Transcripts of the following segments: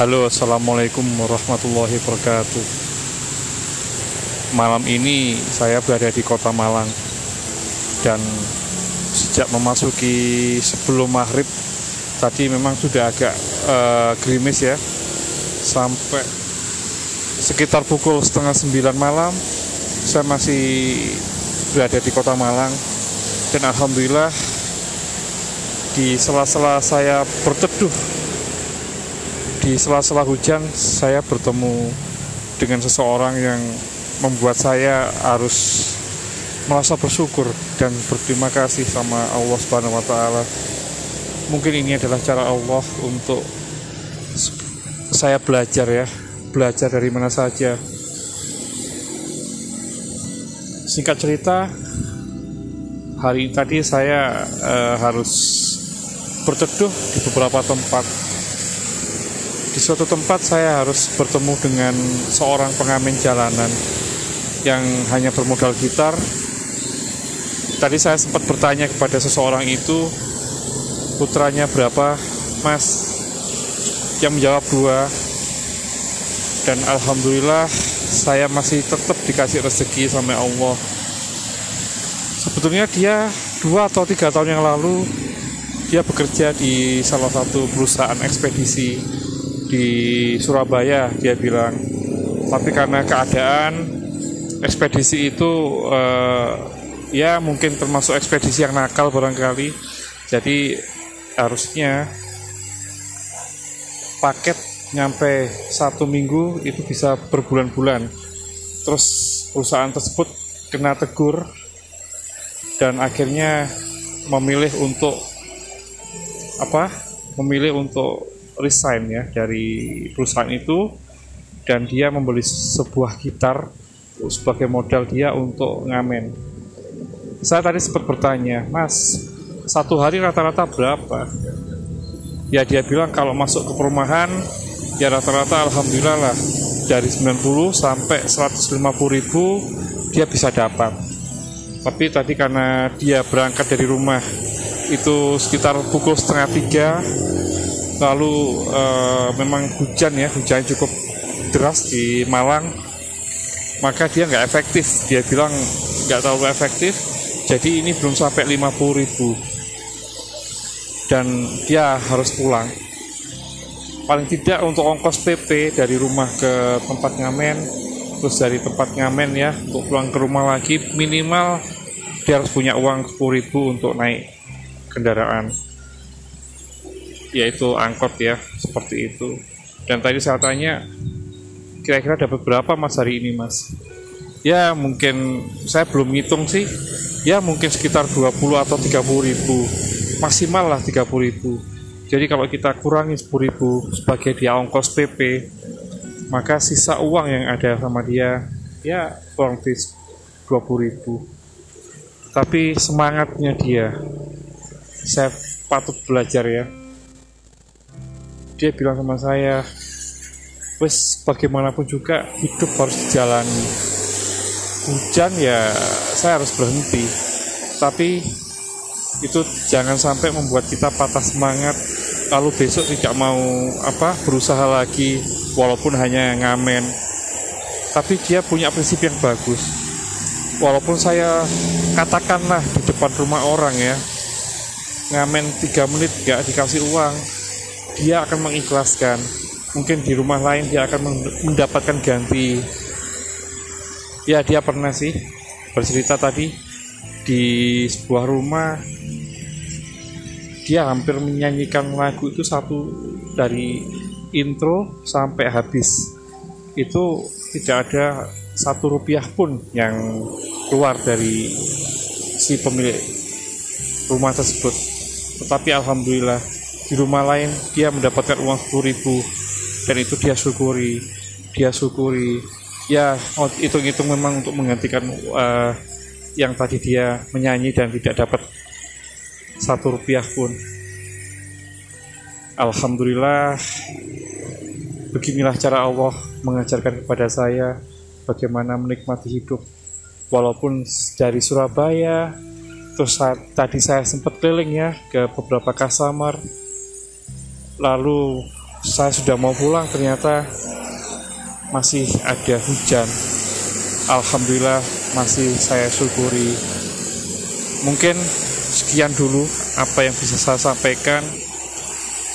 Halo, assalamualaikum warahmatullahi wabarakatuh. Malam ini saya berada di kota Malang. Dan sejak memasuki sebelum maghrib tadi memang sudah agak uh, gerimis ya. Sampai sekitar pukul setengah sembilan malam saya masih berada di kota Malang. Dan alhamdulillah di sela-sela saya berteduh di sela-sela hujan saya bertemu dengan seseorang yang membuat saya harus merasa bersyukur dan berterima kasih sama Allah Subhanahu wa taala. Mungkin ini adalah cara Allah untuk saya belajar ya, belajar dari mana saja. Singkat cerita, hari tadi saya uh, harus berteduh di beberapa tempat. Di suatu tempat saya harus bertemu dengan seorang pengamen jalanan yang hanya bermodal gitar. Tadi saya sempat bertanya kepada seseorang itu, putranya berapa, Mas? Yang menjawab dua. Dan alhamdulillah saya masih tetap dikasih rezeki sama Allah. Sebetulnya dia dua atau tiga tahun yang lalu dia bekerja di salah satu perusahaan ekspedisi di Surabaya dia bilang. Tapi karena keadaan ekspedisi itu uh, ya mungkin termasuk ekspedisi yang nakal barangkali. Jadi harusnya paket nyampe satu minggu itu bisa berbulan-bulan. Terus perusahaan tersebut kena tegur dan akhirnya memilih untuk apa? Memilih untuk resign ya dari perusahaan itu dan dia membeli sebuah gitar sebagai modal dia untuk ngamen. Saya tadi sempat bertanya, Mas, satu hari rata-rata berapa? Ya dia bilang kalau masuk ke perumahan, ya rata-rata alhamdulillah lah dari 90 sampai 150 ribu dia bisa dapat. Tapi tadi karena dia berangkat dari rumah itu sekitar pukul setengah tiga, lalu e, memang hujan ya, hujan cukup deras di Malang. Maka dia nggak efektif. Dia bilang nggak terlalu efektif. Jadi ini belum sampai 50 ribu. Dan dia harus pulang. Paling tidak untuk ongkos PP dari rumah ke tempat ngamen. Terus dari tempat ngamen ya untuk pulang ke rumah lagi. Minimal dia harus punya uang 10 ribu untuk naik kendaraan yaitu angkot ya seperti itu. Dan tadi saya tanya kira-kira dapat berapa mas hari ini mas? Ya mungkin saya belum ngitung sih. Ya mungkin sekitar 20 atau 30 ribu. Maksimal lah 30 ribu. Jadi kalau kita kurangi 10 ribu sebagai dia ongkos PP maka sisa uang yang ada sama dia ya kurang lebih 20 ribu. Tapi semangatnya dia. Saya patut belajar ya dia bilang sama saya wes bagaimanapun juga hidup harus dijalani. Hujan ya saya harus berhenti. Tapi itu jangan sampai membuat kita patah semangat. Lalu besok tidak mau apa berusaha lagi walaupun hanya ngamen. Tapi dia punya prinsip yang bagus. Walaupun saya katakanlah di depan rumah orang ya ngamen tiga menit gak dikasih uang dia akan mengikhlaskan. Mungkin di rumah lain dia akan mendapatkan ganti. Ya dia pernah sih bercerita tadi di sebuah rumah dia hampir menyanyikan lagu itu satu dari intro sampai habis. Itu tidak ada satu rupiah pun yang keluar dari si pemilik rumah tersebut. Tetapi alhamdulillah di rumah lain dia mendapatkan uang 10 ribu. Dan itu dia syukuri. Dia syukuri. Ya hitung-hitung memang untuk menggantikan uh, yang tadi dia menyanyi dan tidak dapat satu rupiah pun. Alhamdulillah beginilah cara Allah mengajarkan kepada saya bagaimana menikmati hidup. Walaupun dari Surabaya terus tadi saya sempat keliling ya ke beberapa kasamar lalu saya sudah mau pulang ternyata masih ada hujan. Alhamdulillah masih saya syukuri. Mungkin sekian dulu apa yang bisa saya sampaikan.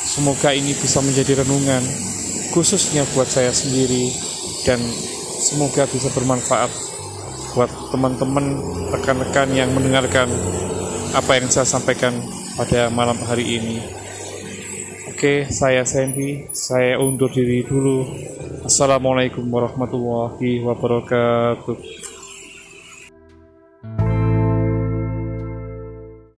Semoga ini bisa menjadi renungan khususnya buat saya sendiri dan semoga bisa bermanfaat buat teman-teman rekan-rekan yang mendengarkan apa yang saya sampaikan pada malam hari ini. Oke, saya Sandy. Saya undur diri dulu. Assalamualaikum warahmatullahi wabarakatuh.